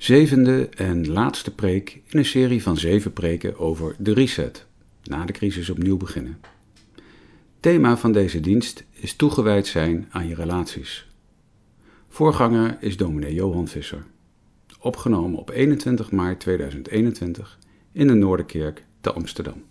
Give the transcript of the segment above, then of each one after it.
Zevende en laatste preek in een serie van zeven preken over de reset, na de crisis opnieuw beginnen. Thema van deze dienst is toegewijd zijn aan je relaties. Voorganger is dominee Johan Visser. Opgenomen op 21 maart 2021 in de Noorderkerk te Amsterdam.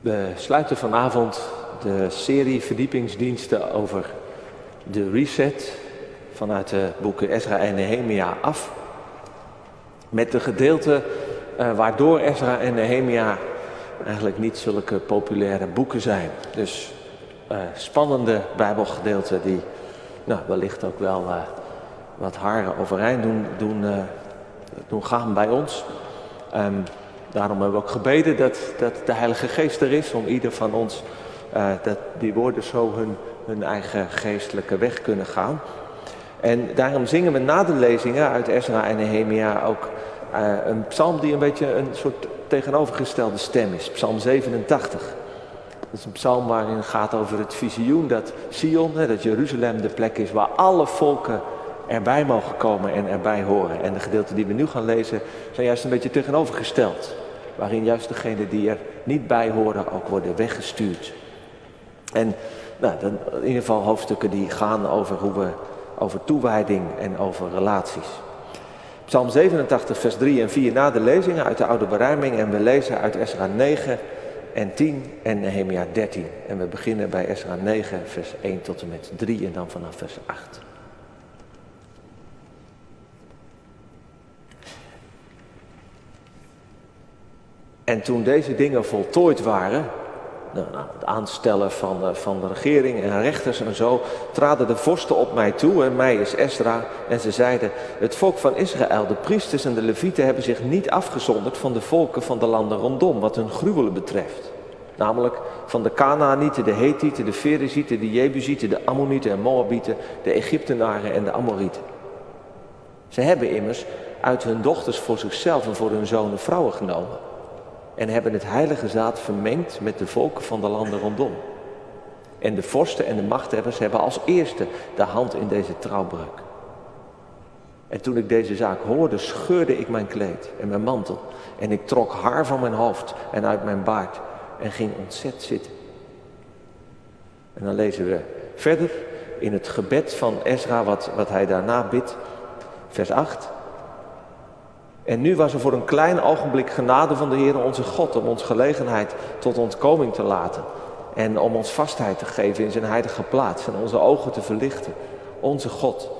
We sluiten vanavond de serie verdiepingsdiensten over de reset vanuit de boeken Ezra en Nehemia af. Met de gedeelte uh, waardoor Ezra en Nehemia eigenlijk niet zulke populaire boeken zijn. Dus uh, spannende bijbelgedeelten die nou, wellicht ook wel uh, wat haren overeind doen, doen, doen gaan bij ons. Um, daarom hebben we ook gebeden dat, dat de Heilige Geest er is om ieder van ons uh, dat die woorden zo hun, hun eigen geestelijke weg kunnen gaan. En daarom zingen we na de lezingen uit Ezra en Nehemia ook uh, een psalm die een beetje een soort tegenovergestelde stem is. Psalm 87. Dat is een psalm waarin het gaat over het visioen dat Sion, dat Jeruzalem de plek is waar alle volken erbij mogen komen en erbij horen. En de gedeelten die we nu gaan lezen zijn juist een beetje tegenovergesteld. Waarin juist degenen die er niet bij horen ook worden weggestuurd. En nou, dan, in ieder geval hoofdstukken die gaan over, hoe we, over toewijding en over relaties. Psalm 87, vers 3 en 4 na de lezingen uit de Oude Beruiming. En we lezen uit Esra 9 en 10 en Nehemia 13. En we beginnen bij Esra 9, vers 1 tot en met 3 en dan vanaf vers 8. En toen deze dingen voltooid waren, het aanstellen van, van de regering en rechters en zo, traden de vorsten op mij toe en mij is Esdra. En ze zeiden, het volk van Israël, de priesters en de levieten hebben zich niet afgezonderd van de volken van de landen rondom, wat hun gruwelen betreft. Namelijk van de Canaanieten, de Hethieten, de Ferezieten, de Jebusieten, de Ammonieten en Moabieten, de Egyptenaren en de Amorieten. Ze hebben immers uit hun dochters voor zichzelf en voor hun zonen vrouwen genomen en hebben het heilige zaad vermengd met de volken van de landen rondom. En de vorsten en de machthebbers hebben als eerste de hand in deze trouwbreuk. En toen ik deze zaak hoorde, scheurde ik mijn kleed en mijn mantel. En ik trok haar van mijn hoofd en uit mijn baard en ging ontzet zitten. En dan lezen we verder in het gebed van Ezra wat, wat hij daarna bidt. Vers 8. En nu was er voor een klein ogenblik genade van de Heer onze God om ons gelegenheid tot ontkoming te laten. En om ons vastheid te geven in zijn heilige plaats en onze ogen te verlichten. Onze God.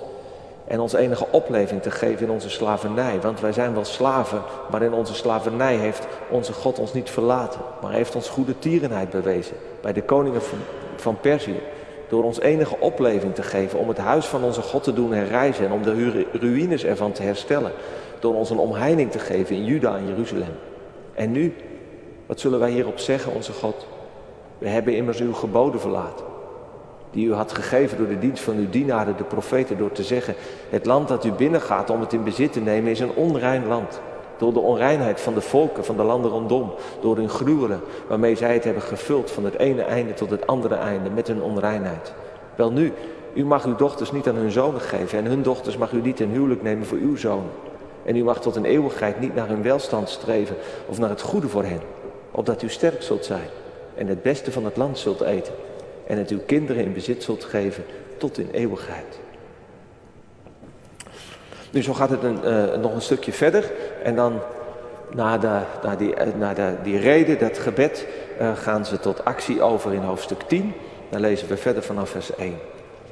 En ons enige opleving te geven in onze slavernij. Want wij zijn wel slaven, maar in onze slavernij heeft onze God ons niet verlaten. Maar heeft ons goede tierenheid bewezen bij de koningen van, van Perzië. Door ons enige opleving te geven om het huis van onze God te doen herrijzen en om de ruïnes ervan te herstellen door ons een omheining te geven in Juda en Jeruzalem. En nu, wat zullen wij hierop zeggen, onze God? We hebben immers uw geboden verlaten, die u had gegeven door de dienst van uw dienaren, de profeten, door te zeggen, het land dat u binnengaat om het in bezit te nemen is een onrein land. Door de onreinheid van de volken, van de landen rondom, door hun gruwelen, waarmee zij het hebben gevuld van het ene einde tot het andere einde met hun onreinheid. Wel nu, u mag uw dochters niet aan hun zonen geven en hun dochters mag u niet ten huwelijk nemen voor uw zonen. En u mag tot een eeuwigheid niet naar hun welstand streven of naar het goede voor hen, opdat u sterk zult zijn en het beste van het land zult eten en het uw kinderen in bezit zult geven tot in eeuwigheid. Nu, zo gaat het een, uh, nog een stukje verder en dan na, die, uh, na die reden, dat gebed, uh, gaan ze tot actie over in hoofdstuk 10. Dan lezen we verder vanaf vers 1.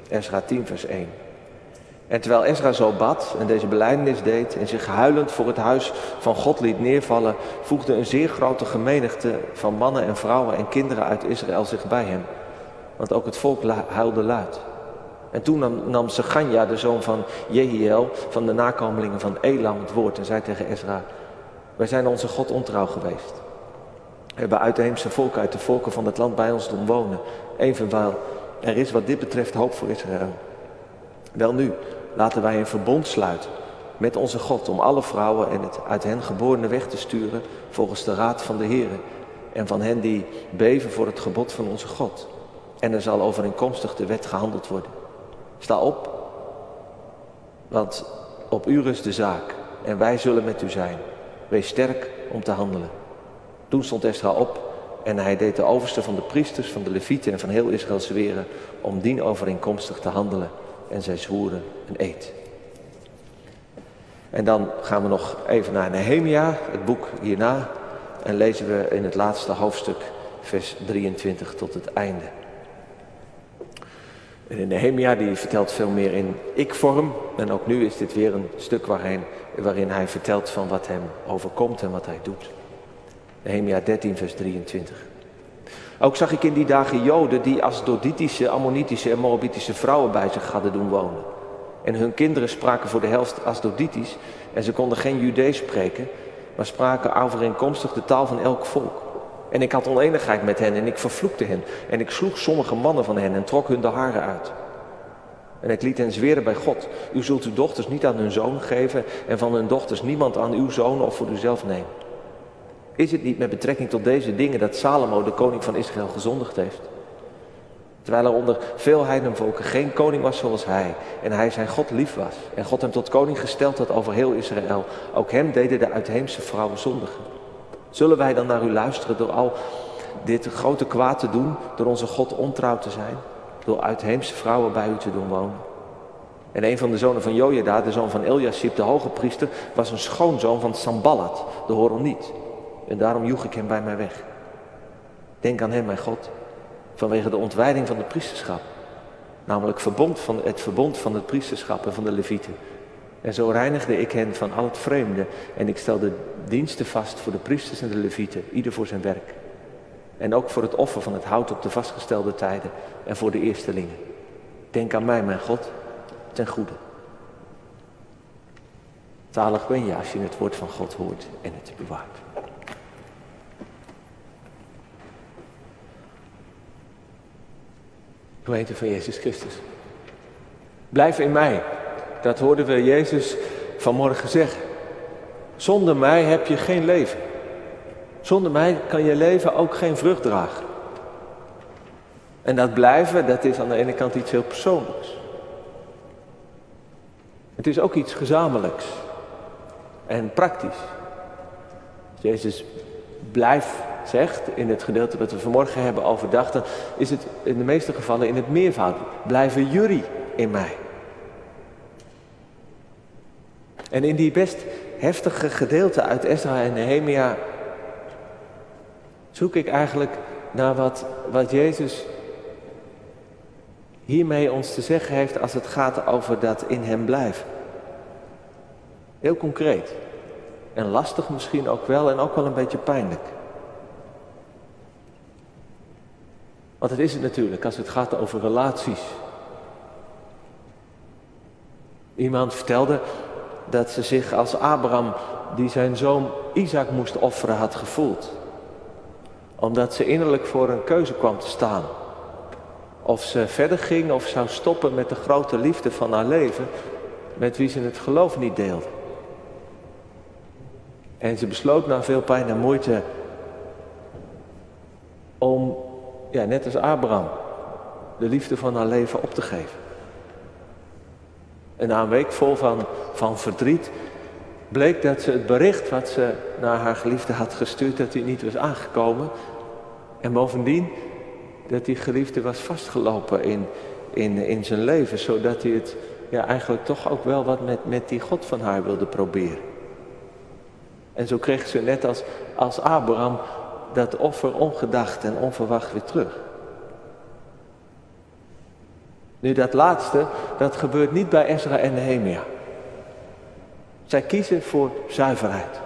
Esra 10, vers 1. En terwijl Ezra zo bad en deze belijdenis deed en zich huilend voor het huis van God liet neervallen, voegde een zeer grote gemenigte van mannen en vrouwen en kinderen uit Israël zich bij hem. Want ook het volk huilde luid. En toen nam, nam Seganja, de zoon van Jehiel, van de nakomelingen van Elam, het woord en zei tegen Ezra, wij zijn onze God ontrouw geweest. We hebben uitheemse volk uit de volken van het land bij ons doen wonen, evenwel er is wat dit betreft hoop voor Israël. Wel nu, laten wij een verbond sluiten met onze God om alle vrouwen en het uit hen geborene weg te sturen volgens de raad van de Heer en van hen die beven voor het gebod van onze God. En er zal overeenkomstig de wet gehandeld worden. Sta op, want op u rust de zaak en wij zullen met u zijn. Wees sterk om te handelen. Toen stond Esra op en hij deed de overste van de priesters, van de levieten en van heel Israël zweren om dien overeenkomstig te handelen. En zij zwoeren een eed. En dan gaan we nog even naar Nehemia, het boek hierna. En lezen we in het laatste hoofdstuk, vers 23 tot het einde. En Nehemia die vertelt veel meer in ik-vorm. En ook nu is dit weer een stuk waarin, waarin hij vertelt van wat hem overkomt en wat hij doet. Nehemia 13, vers 23. Ook zag ik in die dagen Joden die als Doditische, Ammonitische en Moabitische vrouwen bij zich hadden doen wonen. En hun kinderen spraken voor de helft Asdoditisch en ze konden geen Judees spreken, maar spraken overeenkomstig de taal van elk volk. En ik had oneenigheid met hen en ik vervloekte hen. En ik sloeg sommige mannen van hen en trok hun de haren uit. En ik liet hen zweren bij God. U zult uw dochters niet aan hun zoon geven en van hun dochters niemand aan uw zoon of voor uzelf nemen. Is het niet met betrekking tot deze dingen dat Salomo, de koning van Israël, gezondigd heeft? Terwijl er onder veel heidenvolken geen koning was zoals hij. En hij zijn God lief was. En God hem tot koning gesteld had over heel Israël. Ook hem deden de uitheemse vrouwen zondigen. Zullen wij dan naar u luisteren door al dit grote kwaad te doen? Door onze God ontrouw te zijn? Door uitheemse vrouwen bij u te doen wonen? En een van de zonen van Jojada, de zoon van Eliasib, de hoge priester, was een schoonzoon van Sambalat, de Horoniet. En daarom joeg ik hem bij mij weg. Denk aan hem, mijn God, vanwege de ontwijding van het priesterschap. Namelijk verbond van, het verbond van het priesterschap en van de levieten. En zo reinigde ik hen van al het vreemde en ik stelde diensten vast voor de priesters en de levieten, ieder voor zijn werk. En ook voor het offer van het hout op de vastgestelde tijden en voor de eerstelingen. Denk aan mij, mijn God, ten goede. Zalig ben je als je het woord van God hoort en het bewaart. Gemeente van Jezus Christus. Blijf in mij. Dat hoorden we Jezus vanmorgen zeggen. Zonder mij heb je geen leven. Zonder mij kan je leven ook geen vrucht dragen. En dat blijven, dat is aan de ene kant iets heel persoonlijks. Het is ook iets gezamenlijks en praktisch. Jezus blijft zegt in het gedeelte dat we vanmorgen hebben overdacht, is het in de meeste gevallen in het meervoud. Blijven jullie in mij. En in die best heftige gedeelte uit Ezra en Nehemia zoek ik eigenlijk naar wat, wat Jezus hiermee ons te zeggen heeft als het gaat over dat in hem blijven. Heel concreet. En lastig misschien ook wel en ook wel een beetje pijnlijk. Want het is het natuurlijk als het gaat over relaties. Iemand vertelde dat ze zich als Abraham, die zijn zoon Isaac moest offeren, had gevoeld. Omdat ze innerlijk voor een keuze kwam te staan. Of ze verder ging of zou stoppen met de grote liefde van haar leven, met wie ze het geloof niet deelde. En ze besloot na veel pijn en moeite om ja, net als Abraham, de liefde van haar leven op te geven. En na een week vol van, van verdriet bleek dat ze het bericht wat ze naar haar geliefde had gestuurd, dat hij niet was aangekomen. En bovendien dat die geliefde was vastgelopen in, in, in zijn leven, zodat hij het ja, eigenlijk toch ook wel wat met, met die God van haar wilde proberen. En zo kreeg ze net als, als Abraham dat offer ongedacht en onverwacht weer terug. Nu dat laatste, dat gebeurt niet bij Ezra en Nehemia. Zij kiezen voor zuiverheid.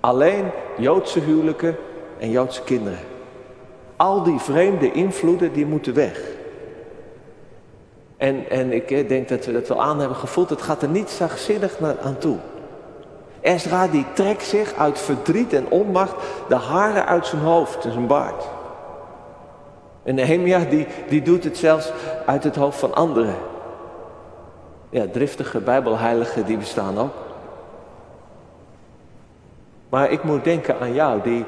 Alleen Joodse huwelijken en Joodse kinderen. Al die vreemde invloeden die moeten weg. En, en ik denk dat we dat wel aan hebben gevoeld. Het gaat er niet zachtzinnig aan toe. Ezra die trekt zich uit verdriet en onmacht de haren uit zijn hoofd en zijn baard. En Nehemia die, die doet het zelfs uit het hoofd van anderen. Ja, driftige bijbelheiligen die bestaan ook. Maar ik moet denken aan jou die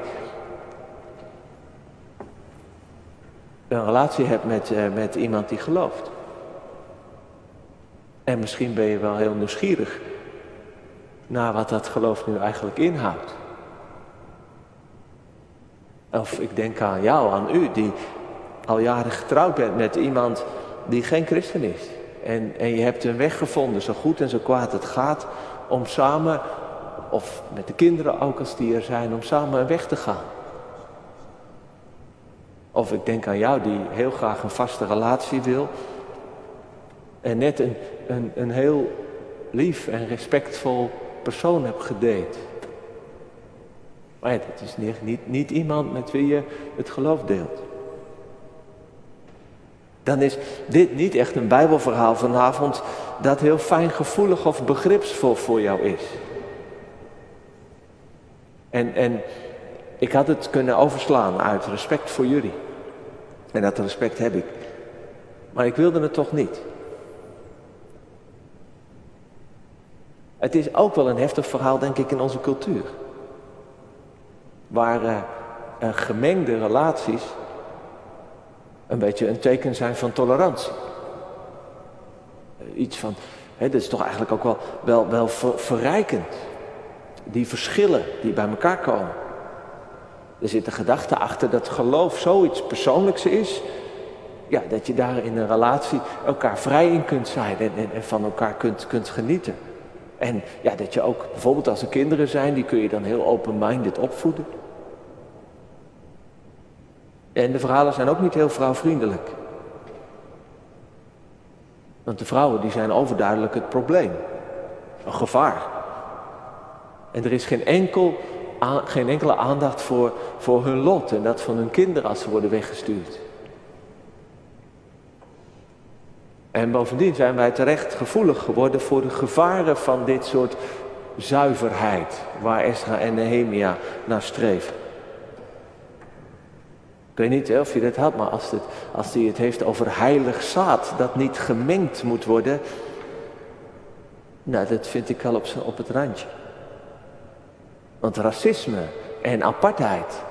een relatie hebt met, uh, met iemand die gelooft. En misschien ben je wel heel nieuwsgierig naar wat dat geloof nu eigenlijk inhoudt. Of ik denk aan jou, aan u, die al jaren getrouwd bent met iemand die geen christen is. En, en je hebt een weg gevonden, zo goed en zo kwaad het gaat, om samen, of met de kinderen ook als die er zijn, om samen een weg te gaan. Of ik denk aan jou die heel graag een vaste relatie wil. En net een, een, een heel lief en respectvol persoon hebt gedate. Maar ja, dat is niet, niet, niet iemand met wie je het geloof deelt. Dan is dit niet echt een Bijbelverhaal vanavond dat heel fijngevoelig of begripsvol voor jou is. En, en ik had het kunnen overslaan uit respect voor jullie. En dat respect heb ik. Maar ik wilde het toch niet. Het is ook wel een heftig verhaal, denk ik, in onze cultuur. Waar uh, gemengde relaties een beetje een teken zijn van tolerantie. iets van, hè, dat is toch eigenlijk ook wel, wel, wel verrijkend. Die verschillen die bij elkaar komen. Er zit een gedachte achter dat geloof zoiets persoonlijks is. Ja, dat je daar in een relatie elkaar vrij in kunt zijn en, en, en van elkaar kunt, kunt genieten. En ja, dat je ook bijvoorbeeld als er kinderen zijn, die kun je dan heel open-minded opvoeden. En de verhalen zijn ook niet heel vrouwvriendelijk. Want de vrouwen die zijn overduidelijk het probleem. Een gevaar. En er is geen, enkel, geen enkele aandacht voor, voor hun lot en dat van hun kinderen als ze worden weggestuurd. En bovendien zijn wij terecht gevoelig geworden voor de gevaren van dit soort zuiverheid, waar Esra en Nehemia naar streven. Ik weet niet of je dat had, maar als, het, als hij het heeft over heilig zaad, dat niet gemengd moet worden, nou, dat vind ik op, op het randje. Want racisme en apartheid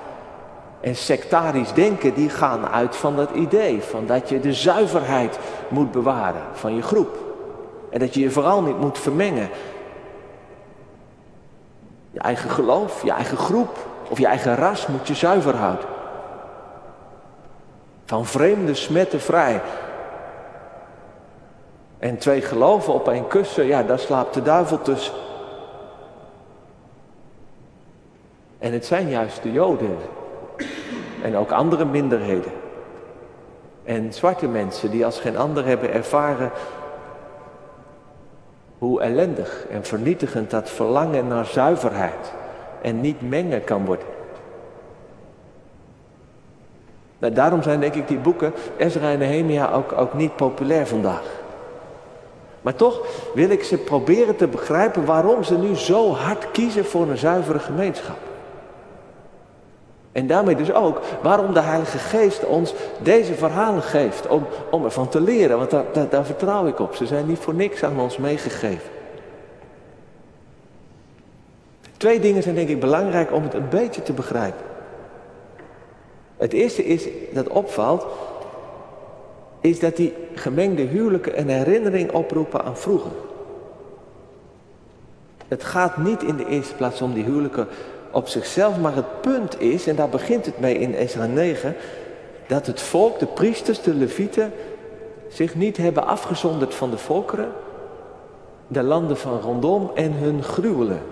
en sectarisch denken, die gaan uit van dat idee van dat je de zuiverheid moet bewaren van je groep. En dat je je vooral niet moet vermengen. Je eigen geloof, je eigen groep of je eigen ras moet je zuiver houden. Van vreemde smetten vrij. En twee geloven op één kussen, ja, daar slaapt de duivel tussen. En het zijn juist de Joden en ook andere minderheden. En zwarte mensen die als geen ander hebben ervaren hoe ellendig en vernietigend dat verlangen naar zuiverheid en niet mengen kan worden. Nou, daarom zijn denk ik die boeken, Ezra en Nehemia, ook, ook niet populair vandaag. Maar toch wil ik ze proberen te begrijpen waarom ze nu zo hard kiezen voor een zuivere gemeenschap. En daarmee dus ook waarom de Heilige Geest ons deze verhalen geeft. Om, om ervan te leren, want daar, daar, daar vertrouw ik op. Ze zijn niet voor niks aan ons meegegeven. Twee dingen zijn denk ik belangrijk om het een beetje te begrijpen. Het eerste is dat opvalt, is dat die gemengde huwelijken een herinnering oproepen aan vroeger. Het gaat niet in de eerste plaats om die huwelijken op zichzelf, maar het punt is, en daar begint het mee in Ezra 9, dat het volk, de priesters, de levieten, zich niet hebben afgezonderd van de volkeren, de landen van rondom en hun gruwelen.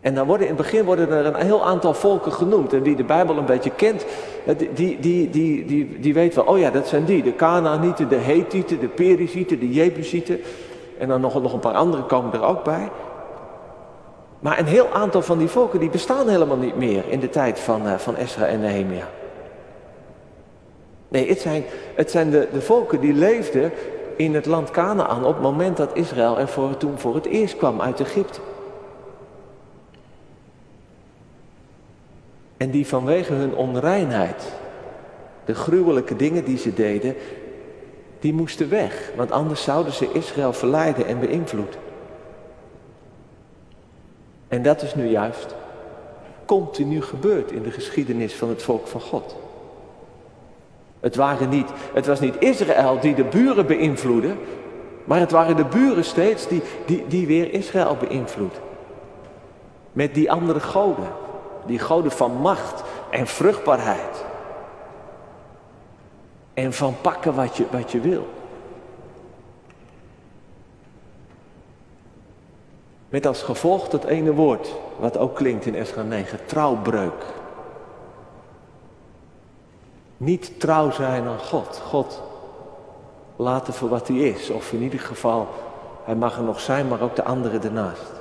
En dan worden in het begin worden er een heel aantal volken genoemd. En wie de Bijbel een beetje kent, die, die, die, die, die, weet wel, oh ja, dat zijn die. De Canaanieten, de Hethieten, de Perizieten, de Jebusieten. En dan nog, nog een paar andere komen er ook bij. Maar een heel aantal van die volken die bestaan helemaal niet meer in de tijd van, uh, van Esra en Nehemia. Nee, het zijn, het zijn de, de volken die leefden in het land Canaan op het moment dat Israël er voor, toen voor het eerst kwam uit Egypte. En die vanwege hun onreinheid, de gruwelijke dingen die ze deden, die moesten weg. Want anders zouden ze Israël verleiden en beïnvloeden. En dat is nu juist continu gebeurd in de geschiedenis van het volk van God. Het, waren niet, het was niet Israël die de buren beïnvloedde, maar het waren de buren steeds die, die, die weer Israël beïnvloedden. Met die andere goden, die goden van macht en vruchtbaarheid. En van pakken wat je, wat je wil. Met als gevolg dat ene woord, wat ook klinkt in Esra 9, trouwbreuk. Niet trouw zijn aan God. God laten voor wat hij is. Of in ieder geval, hij mag er nog zijn, maar ook de anderen ernaast.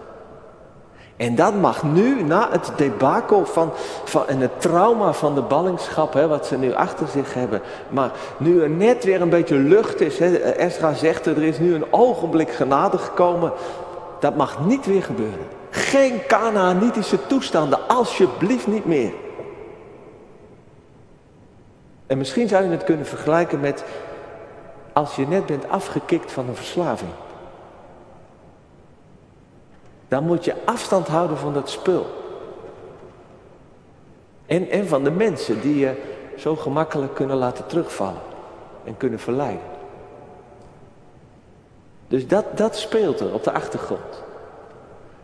En dat mag nu, na het debakel van, van, en het trauma van de ballingschap, hè, wat ze nu achter zich hebben. Maar nu er net weer een beetje lucht is, hè, Esra zegt er, er is nu een ogenblik genade gekomen. Dat mag niet weer gebeuren. Geen Canaanitische toestanden, alsjeblieft niet meer. En misschien zou je het kunnen vergelijken met als je net bent afgekikt van een verslaving. Dan moet je afstand houden van dat spul. En, en van de mensen die je zo gemakkelijk kunnen laten terugvallen en kunnen verleiden. Dus dat, dat speelt er op de achtergrond.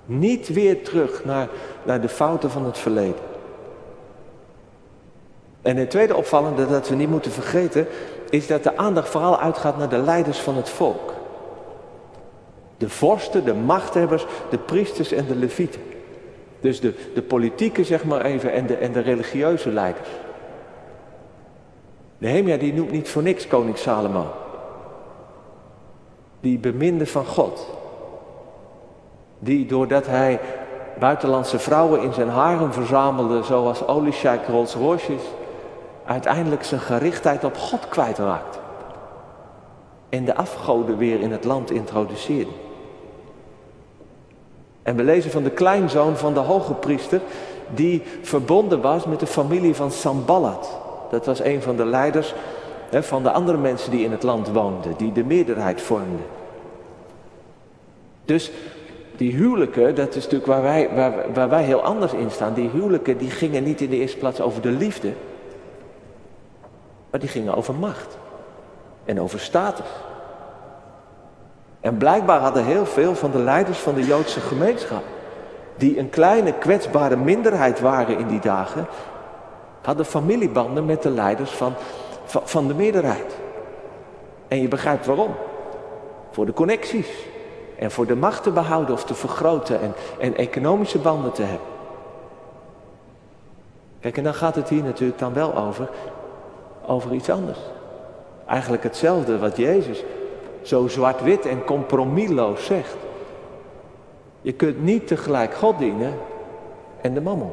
Niet weer terug naar, naar de fouten van het verleden. En het tweede opvallende dat we niet moeten vergeten, is dat de aandacht vooral uitgaat naar de leiders van het volk. De vorsten, de machthebbers, de priesters en de levieten. Dus de, de politieke, zeg maar even, en de, en de religieuze leiders. Nehemia die noemt niet voor niks koning Salomo. Die beminde van God. Die doordat hij buitenlandse vrouwen in zijn harem verzamelde, zoals Olysheik Rolls Royces, uiteindelijk zijn gerichtheid op God kwijtraakt. En de afgoden weer in het land introduceerde. En we lezen van de kleinzoon van de hoge priester, die verbonden was met de familie van Samballat. Dat was een van de leiders van de andere mensen die in het land woonden, die de meerderheid vormden. Dus die huwelijken, dat is natuurlijk waar wij, waar, waar wij heel anders in staan. Die huwelijken die gingen niet in de eerste plaats over de liefde, maar die gingen over macht en over status. En blijkbaar hadden heel veel van de leiders van de Joodse gemeenschap, die een kleine kwetsbare minderheid waren in die dagen, hadden familiebanden met de leiders van, van, van de meerderheid. En je begrijpt waarom. Voor de connecties. En voor de macht te behouden of te vergroten en, en economische banden te hebben. Kijk, en dan gaat het hier natuurlijk dan wel over, over iets anders. Eigenlijk hetzelfde wat Jezus zo zwart-wit en compromisloos zegt. Je kunt niet tegelijk God dienen en de mammon.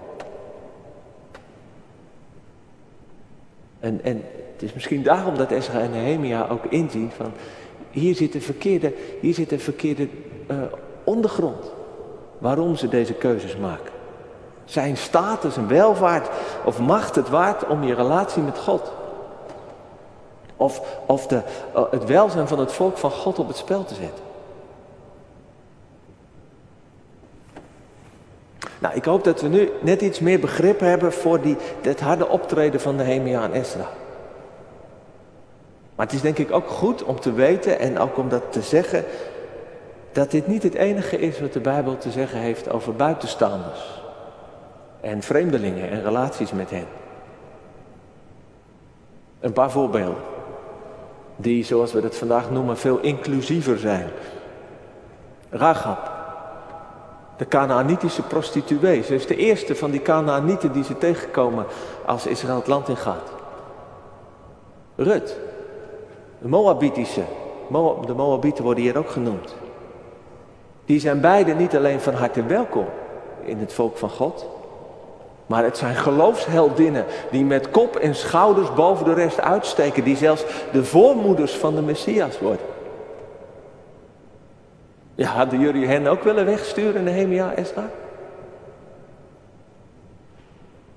En, en het is misschien daarom dat Ezra en Nehemia ook inzien van hier zit een verkeerde, hier zit verkeerde uh, ondergrond. Waarom ze deze keuzes maken. Zijn status en welvaart of macht het waard om je relatie met God? Of, of de, uh, het welzijn van het volk van God op het spel te zetten? Nou, ik hoop dat we nu net iets meer begrip hebben voor die, het harde optreden van Nehemia en Esra. Maar het is denk ik ook goed om te weten en ook om dat te zeggen, dat dit niet het enige is wat de Bijbel te zeggen heeft over buitenstaanders en vreemdelingen en relaties met hen. Een paar voorbeelden, die zoals we dat vandaag noemen veel inclusiever zijn. Rahab, de Canaanitische prostituee. Ze is de eerste van die Canaanieten die ze tegenkomen als Israël het land ingaat. Rut, de Moabitische, de Moabieten worden hier ook genoemd. Die zijn beide niet alleen van harte welkom in het volk van God, maar het zijn geloofsheldinnen die met kop en schouders boven de rest uitsteken, die zelfs de voormoeders van de Messias worden. Ja, hadden jullie hen ook willen wegsturen, Nehemia, Esra?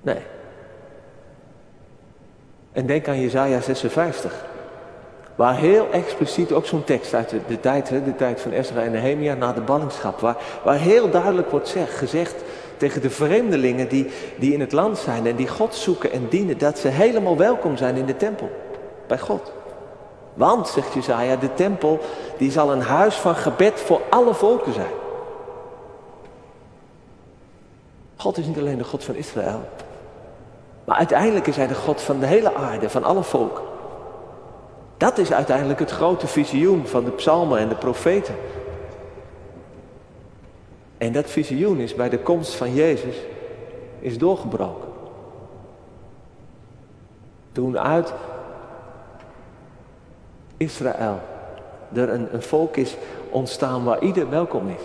Nee. En denk aan Jezaja 56. Waar heel expliciet ook zo'n tekst uit de, de tijd, hè, de tijd van Ezra en Nehemia na de ballingschap, waar, waar heel duidelijk wordt zeg, gezegd tegen de vreemdelingen die, die in het land zijn en die God zoeken en dienen, dat ze helemaal welkom zijn in de tempel. bij God. Want, zegt Jezaja, de tempel die zal een huis van gebed voor alle volken zijn. God is niet alleen de God van Israël. Maar uiteindelijk is hij de God van de hele aarde, van alle volken. Dat is uiteindelijk het grote visioen van de psalmen en de profeten. En dat visioen is bij de komst van Jezus is doorgebroken. Toen uit Israël er een, een volk is ontstaan waar ieder welkom is.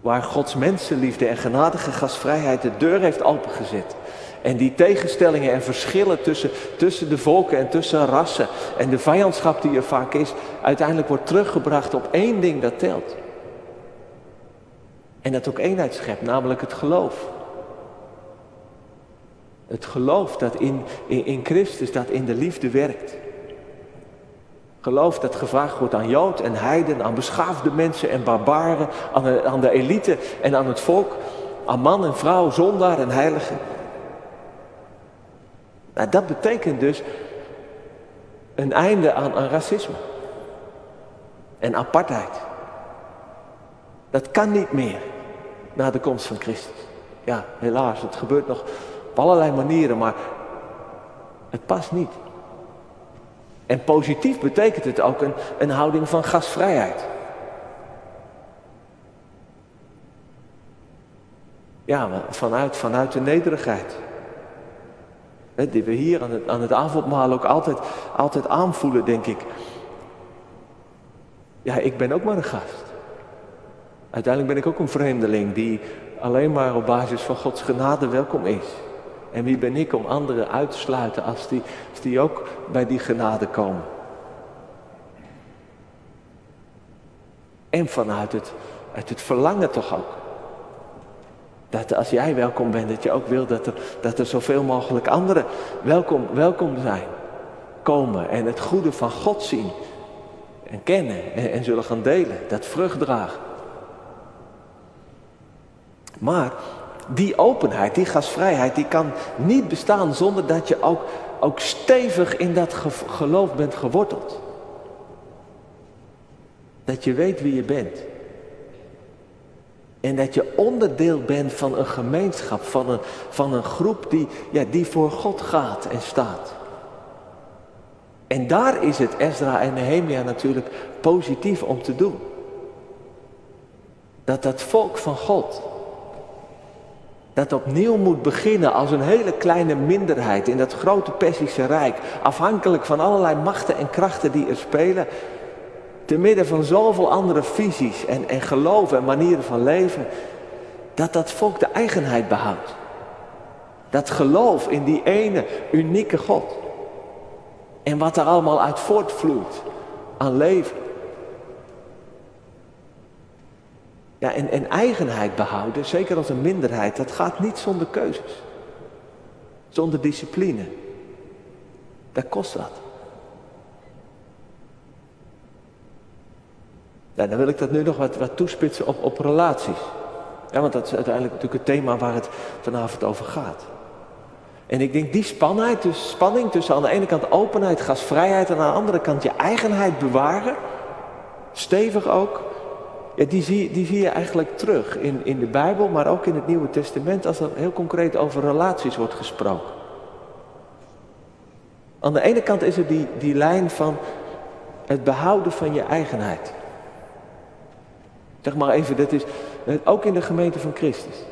Waar Gods mensenliefde en genadige gastvrijheid de deur heeft opengezet. En die tegenstellingen en verschillen tussen, tussen de volken en tussen rassen en de vijandschap die er vaak is, uiteindelijk wordt teruggebracht op één ding dat telt. En dat ook eenheid schept, namelijk het geloof. Het geloof dat in, in, in Christus, dat in de liefde werkt. Geloof dat gevraagd wordt aan Jood en Heiden, aan beschaafde mensen en barbaren, aan de, aan de elite en aan het volk, aan man en vrouw, zondaar en heilige. Nou, dat betekent dus een einde aan, racisme en apartheid. Dat kan niet meer na de komst van Christus. Ja, helaas, het gebeurt nog op allerlei manieren, maar het past niet. En positief betekent het ook een, een houding van gastvrijheid. Ja, vanuit, vanuit de nederigheid. Die we hier aan het, aan het avondmaal ook altijd, altijd aanvoelen, denk ik. Ja, ik ben ook maar een gast. Uiteindelijk ben ik ook een vreemdeling die alleen maar op basis van Gods genade welkom is. En wie ben ik om anderen uit te sluiten als die, die ook bij die genade komen? En vanuit het, uit het verlangen toch ook. Dat als jij welkom bent, dat je ook wil dat er, dat er zoveel mogelijk anderen welkom, welkom zijn. Komen en het goede van God zien. En kennen en, en zullen gaan delen. Dat vrucht dragen. Maar die openheid, die gastvrijheid, die kan niet bestaan zonder dat je ook, ook stevig in dat geloof bent geworteld. Dat je weet wie je bent. En dat je onderdeel bent van een gemeenschap, van een, van een groep die, ja, die voor God gaat en staat. En daar is het Ezra en Nehemia natuurlijk positief om te doen. Dat dat volk van God, dat opnieuw moet beginnen als een hele kleine minderheid in dat grote Persische Rijk, afhankelijk van allerlei machten en krachten die er spelen, te midden van zoveel andere visies en, en geloven en manieren van leven, dat dat volk de eigenheid behoudt. Dat geloof in die ene unieke God. En wat er allemaal uit voortvloeit aan leven. Ja, en, en eigenheid behouden, zeker als een minderheid, dat gaat niet zonder keuzes. Zonder discipline. Dat kost wat. Nou, dan wil ik dat nu nog wat, wat toespitsen op, op relaties. Ja, want dat is uiteindelijk natuurlijk het thema waar het vanavond over gaat. En ik denk die spannheid, dus spanning tussen aan de ene kant openheid, gastvrijheid en aan de andere kant je eigenheid bewaren, stevig ook, ja, die, zie, die zie je eigenlijk terug in, in de Bijbel, maar ook in het Nieuwe Testament als er heel concreet over relaties wordt gesproken. Aan de ene kant is er die, die lijn van het behouden van je eigenheid. Zeg maar even, dat is ook in de gemeente van Christus.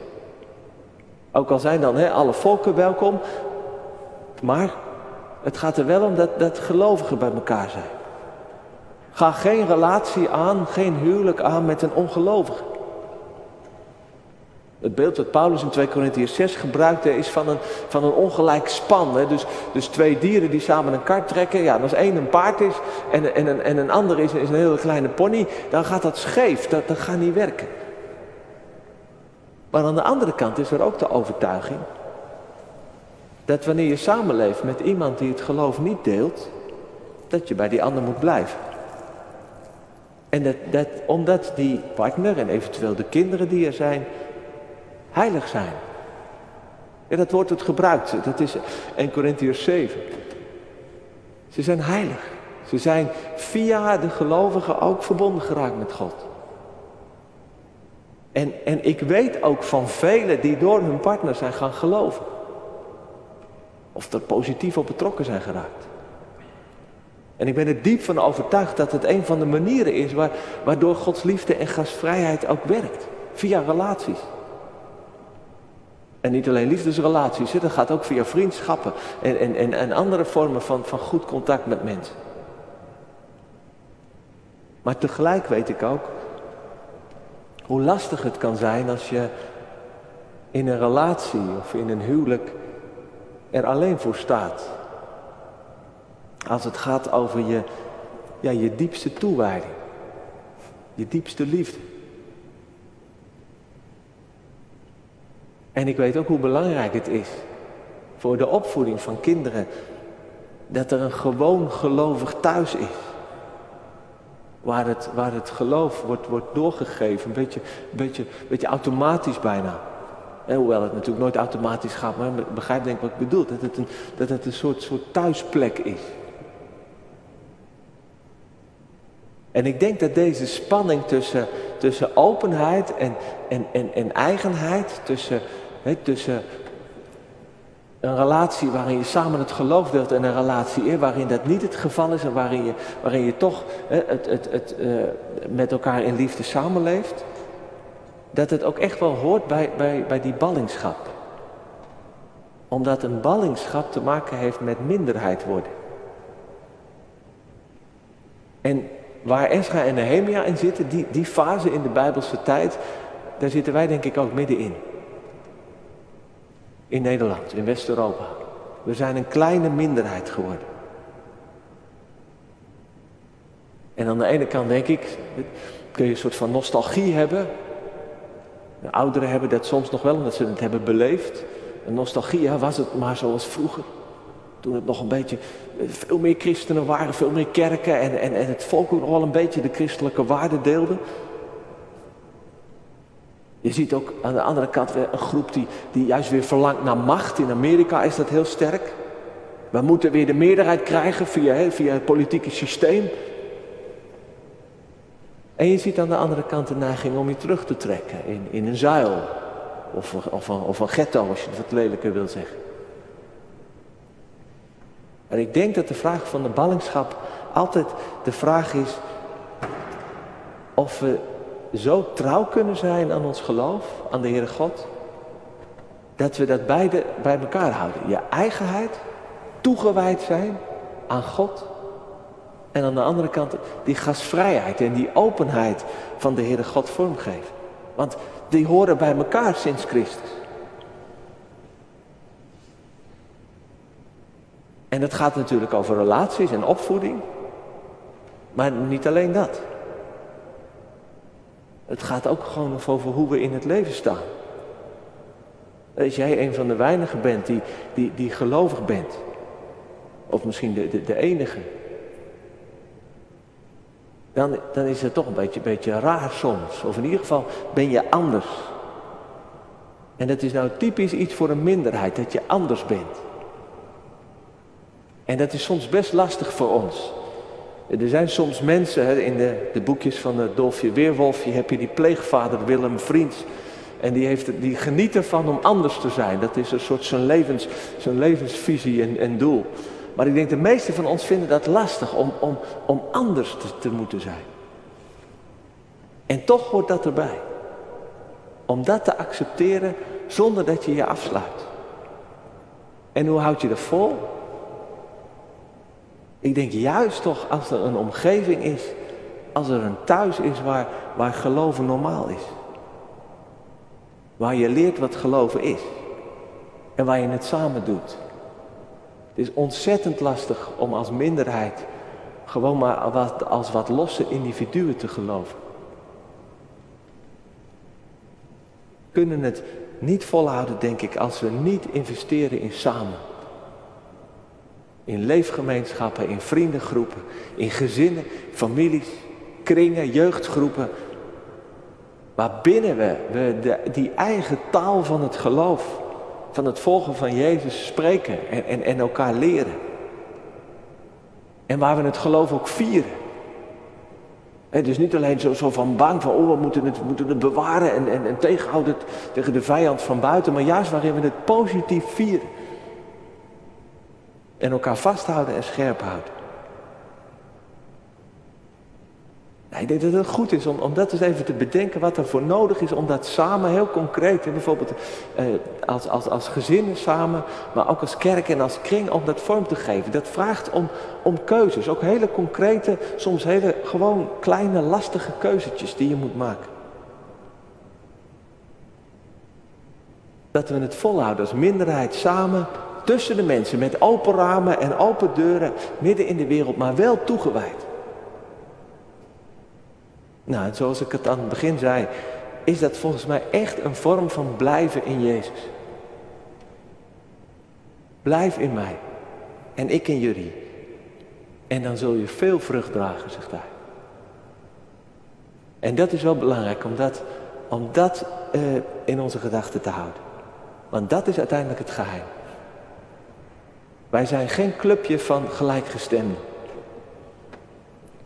Ook al zijn dan alle volken welkom, maar het gaat er wel om dat, dat gelovigen bij elkaar zijn. Ga geen relatie aan, geen huwelijk aan met een ongelovige. Het beeld dat Paulus in 2 Corinthians 6 gebruikte is van een, van een ongelijk span. Hè? Dus, dus twee dieren die samen een kart trekken. Ja, als één een paard is en, en, en, en een ander is, is een hele kleine pony, dan gaat dat scheef. Dat, dat gaat niet werken. Maar aan de andere kant is er ook de overtuiging dat wanneer je samenleeft met iemand die het geloof niet deelt, dat je bij die ander moet blijven. En dat, dat, omdat die partner en eventueel de kinderen die er zijn, heilig zijn. En dat wordt het gebruikt. Dat is 1 Corinthians 7. Ze zijn heilig. Ze zijn via de gelovigen ook verbonden geraakt met God. En, en ik weet ook van velen die door hun partner zijn gaan geloven. Of er positief op betrokken zijn geraakt. En ik ben er diep van overtuigd dat het een van de manieren is waar, waardoor Gods liefde en gastvrijheid ook werkt. Via relaties. En niet alleen liefdesrelaties, dat gaat ook via vriendschappen en, en, en, en andere vormen van, van goed contact met mensen. Maar tegelijk weet ik ook hoe lastig het kan zijn als je in een relatie of in een huwelijk er alleen voor staat. Als het gaat over je, ja, je diepste toewijding, je diepste liefde. En ik weet ook hoe belangrijk het is voor de opvoeding van kinderen dat er een gewoon gelovig thuis is. Waar het, waar het geloof wordt, wordt doorgegeven, een beetje, beetje, beetje automatisch bijna. En hoewel het natuurlijk nooit automatisch gaat, maar begrijp denk ik wat ik bedoel. Dat het een, dat het een soort, soort thuisplek is. En ik denk dat deze spanning tussen, tussen openheid en, en, en, en eigenheid, tussen, he, tussen een relatie waarin je samen het geloof deelt en een relatie waarin dat niet het geval is en waarin je, waarin je toch het, het, het, uh, met elkaar in liefde samenleeft, dat het ook echt wel hoort bij, bij, bij die ballingschap. Omdat een ballingschap te maken heeft met minderheid worden. En waar Esra en Nehemia in zitten, die, die fase in de Bijbelse tijd, daar zitten wij denk ik ook middenin. In Nederland, in West-Europa. We zijn een kleine minderheid geworden. En aan de ene kant denk ik, kun je een soort van nostalgie hebben. De ouderen hebben dat soms nog wel, omdat ze het hebben beleefd. Een nostalgie, was het maar zoals vroeger. Toen het nog een beetje, eh, veel meer christenen waren, veel meer kerken en, en, en het volk ook nog wel een beetje de christelijke waarden deelde. Je ziet ook aan de andere kant weer een groep die, die juist weer verlangt naar macht. In Amerika is dat heel sterk. We moeten weer de meerderheid krijgen via, via het politieke systeem. En je ziet aan de andere kant de neiging om je terug te trekken in, in een zuil. Of, of, of een ghetto, als je het wat lelijker wil zeggen. En ik denk dat de vraag van de ballingschap altijd de vraag is of we zo trouw kunnen zijn aan ons geloof, aan de Heere God, dat we dat beide bij elkaar houden. Je eigenheid, toegewijd zijn aan God. En aan de andere kant die gastvrijheid en die openheid van de Heere God vormgeven. Want die horen bij elkaar sinds Christus. En het gaat natuurlijk over relaties en opvoeding. Maar niet alleen dat. Het gaat ook gewoon over hoe we in het leven staan. Als jij een van de weinigen bent die, die, die gelovig bent. Of misschien de, de, de enige. Dan, dan is het toch een beetje, beetje raar soms. Of in ieder geval ben je anders. En dat is nou typisch iets voor een minderheid, dat je anders bent. En dat is soms best lastig voor ons. Er zijn soms mensen, hè, in de, de, boekjes van de Dolfje Weerwolfje heb je die pleegvader Willem Vriends. En die, heeft, die geniet ervan om anders te zijn. Dat is een soort zijn, levens, zijn levensvisie en, en doel. Maar ik denk de meesten van ons vinden dat lastig om, om, om anders te, te moeten zijn. En toch hoort dat erbij. Om dat te accepteren zonder dat je je afsluit. En hoe houd je dat vol? Ik denk juist toch als er een omgeving is, als er een thuis is waar, waar geloven normaal is. Waar je leert wat geloven is. En waar je het samen doet. Het is ontzettend lastig om als minderheid gewoon maar als wat losse individuen te geloven. Kunnen het niet volhouden, denk ik, als we niet investeren in samen. In leefgemeenschappen, in vriendengroepen, in gezinnen, families, kringen, jeugdgroepen. Waarbinnen we, we de, die eigen taal van het geloof, van het volgen van Jezus spreken en, en, en elkaar leren. En waar we het geloof ook vieren. Dus niet alleen zo, zo, van bang van, oh, we moeten het, moeten het bewaren en, en, en tegenhouden tegen de vijand van buiten, maar juist waarin we het positief vieren. En elkaar vasthouden en scherp houden. ik denk dat het goed is om, om dat eens even te bedenken wat er voor nodig is om dat samen heel concreet, bijvoorbeeld eh, als, als, als gezinnen samen, maar ook als kerk en als kring, om dat vorm te geven. Dat vraagt om, om keuzes, ook hele concrete, soms hele gewoon kleine lastige keuzetjes die je moet maken. Dat we het volhouden als minderheid samen tussen de mensen met open ramen en open deuren midden in de wereld, maar wel toegewijd. Nou, zoals ik het aan het begin zei, is dat volgens mij echt een vorm van blijven in Jezus. Blijf in mij en ik in jullie. En dan zul je veel vrucht dragen, zegt hij. En dat is wel belangrijk om dat, om dat uh, in onze gedachten te houden. Want dat is uiteindelijk het geheim. Wij zijn geen clubje van gelijkgestemden.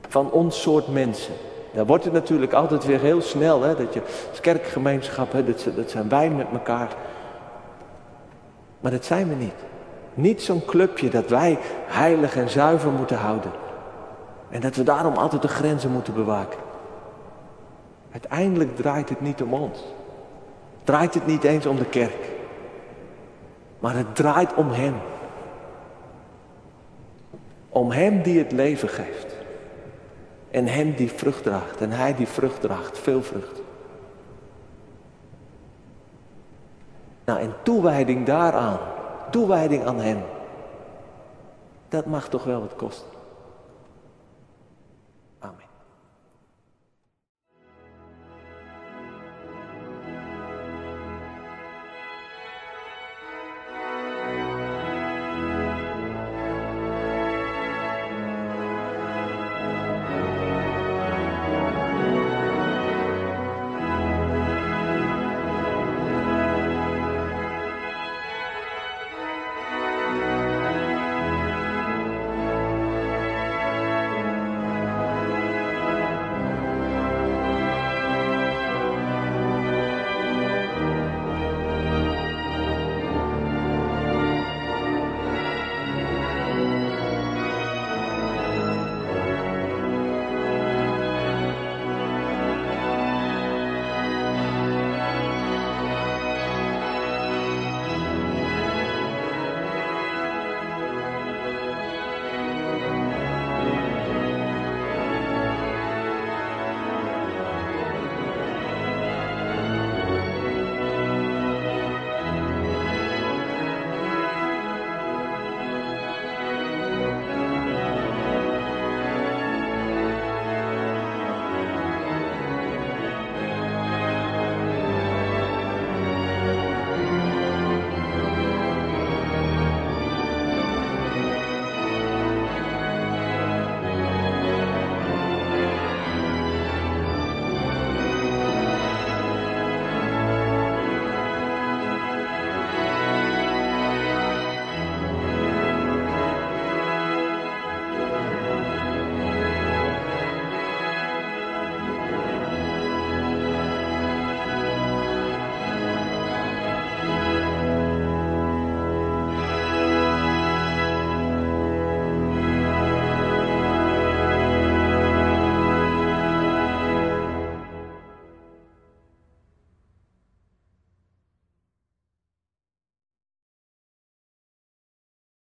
Van ons soort mensen. Dan wordt het natuurlijk altijd weer heel snel, hè, dat je als kerkgemeenschap, hè, dat, dat zijn wij met elkaar. Maar dat zijn we niet. Niet zo'n clubje dat wij heilig en zuiver moeten houden. En dat we daarom altijd de grenzen moeten bewaken. Uiteindelijk draait het niet om ons. Draait het niet eens om de kerk. Maar het draait om Hem. Om Hem die het leven geeft. En hem die vrucht draagt. En hij die vrucht draagt. Veel vrucht. Nou, en toewijding daaraan. Toewijding aan hem. Dat mag toch wel wat kosten.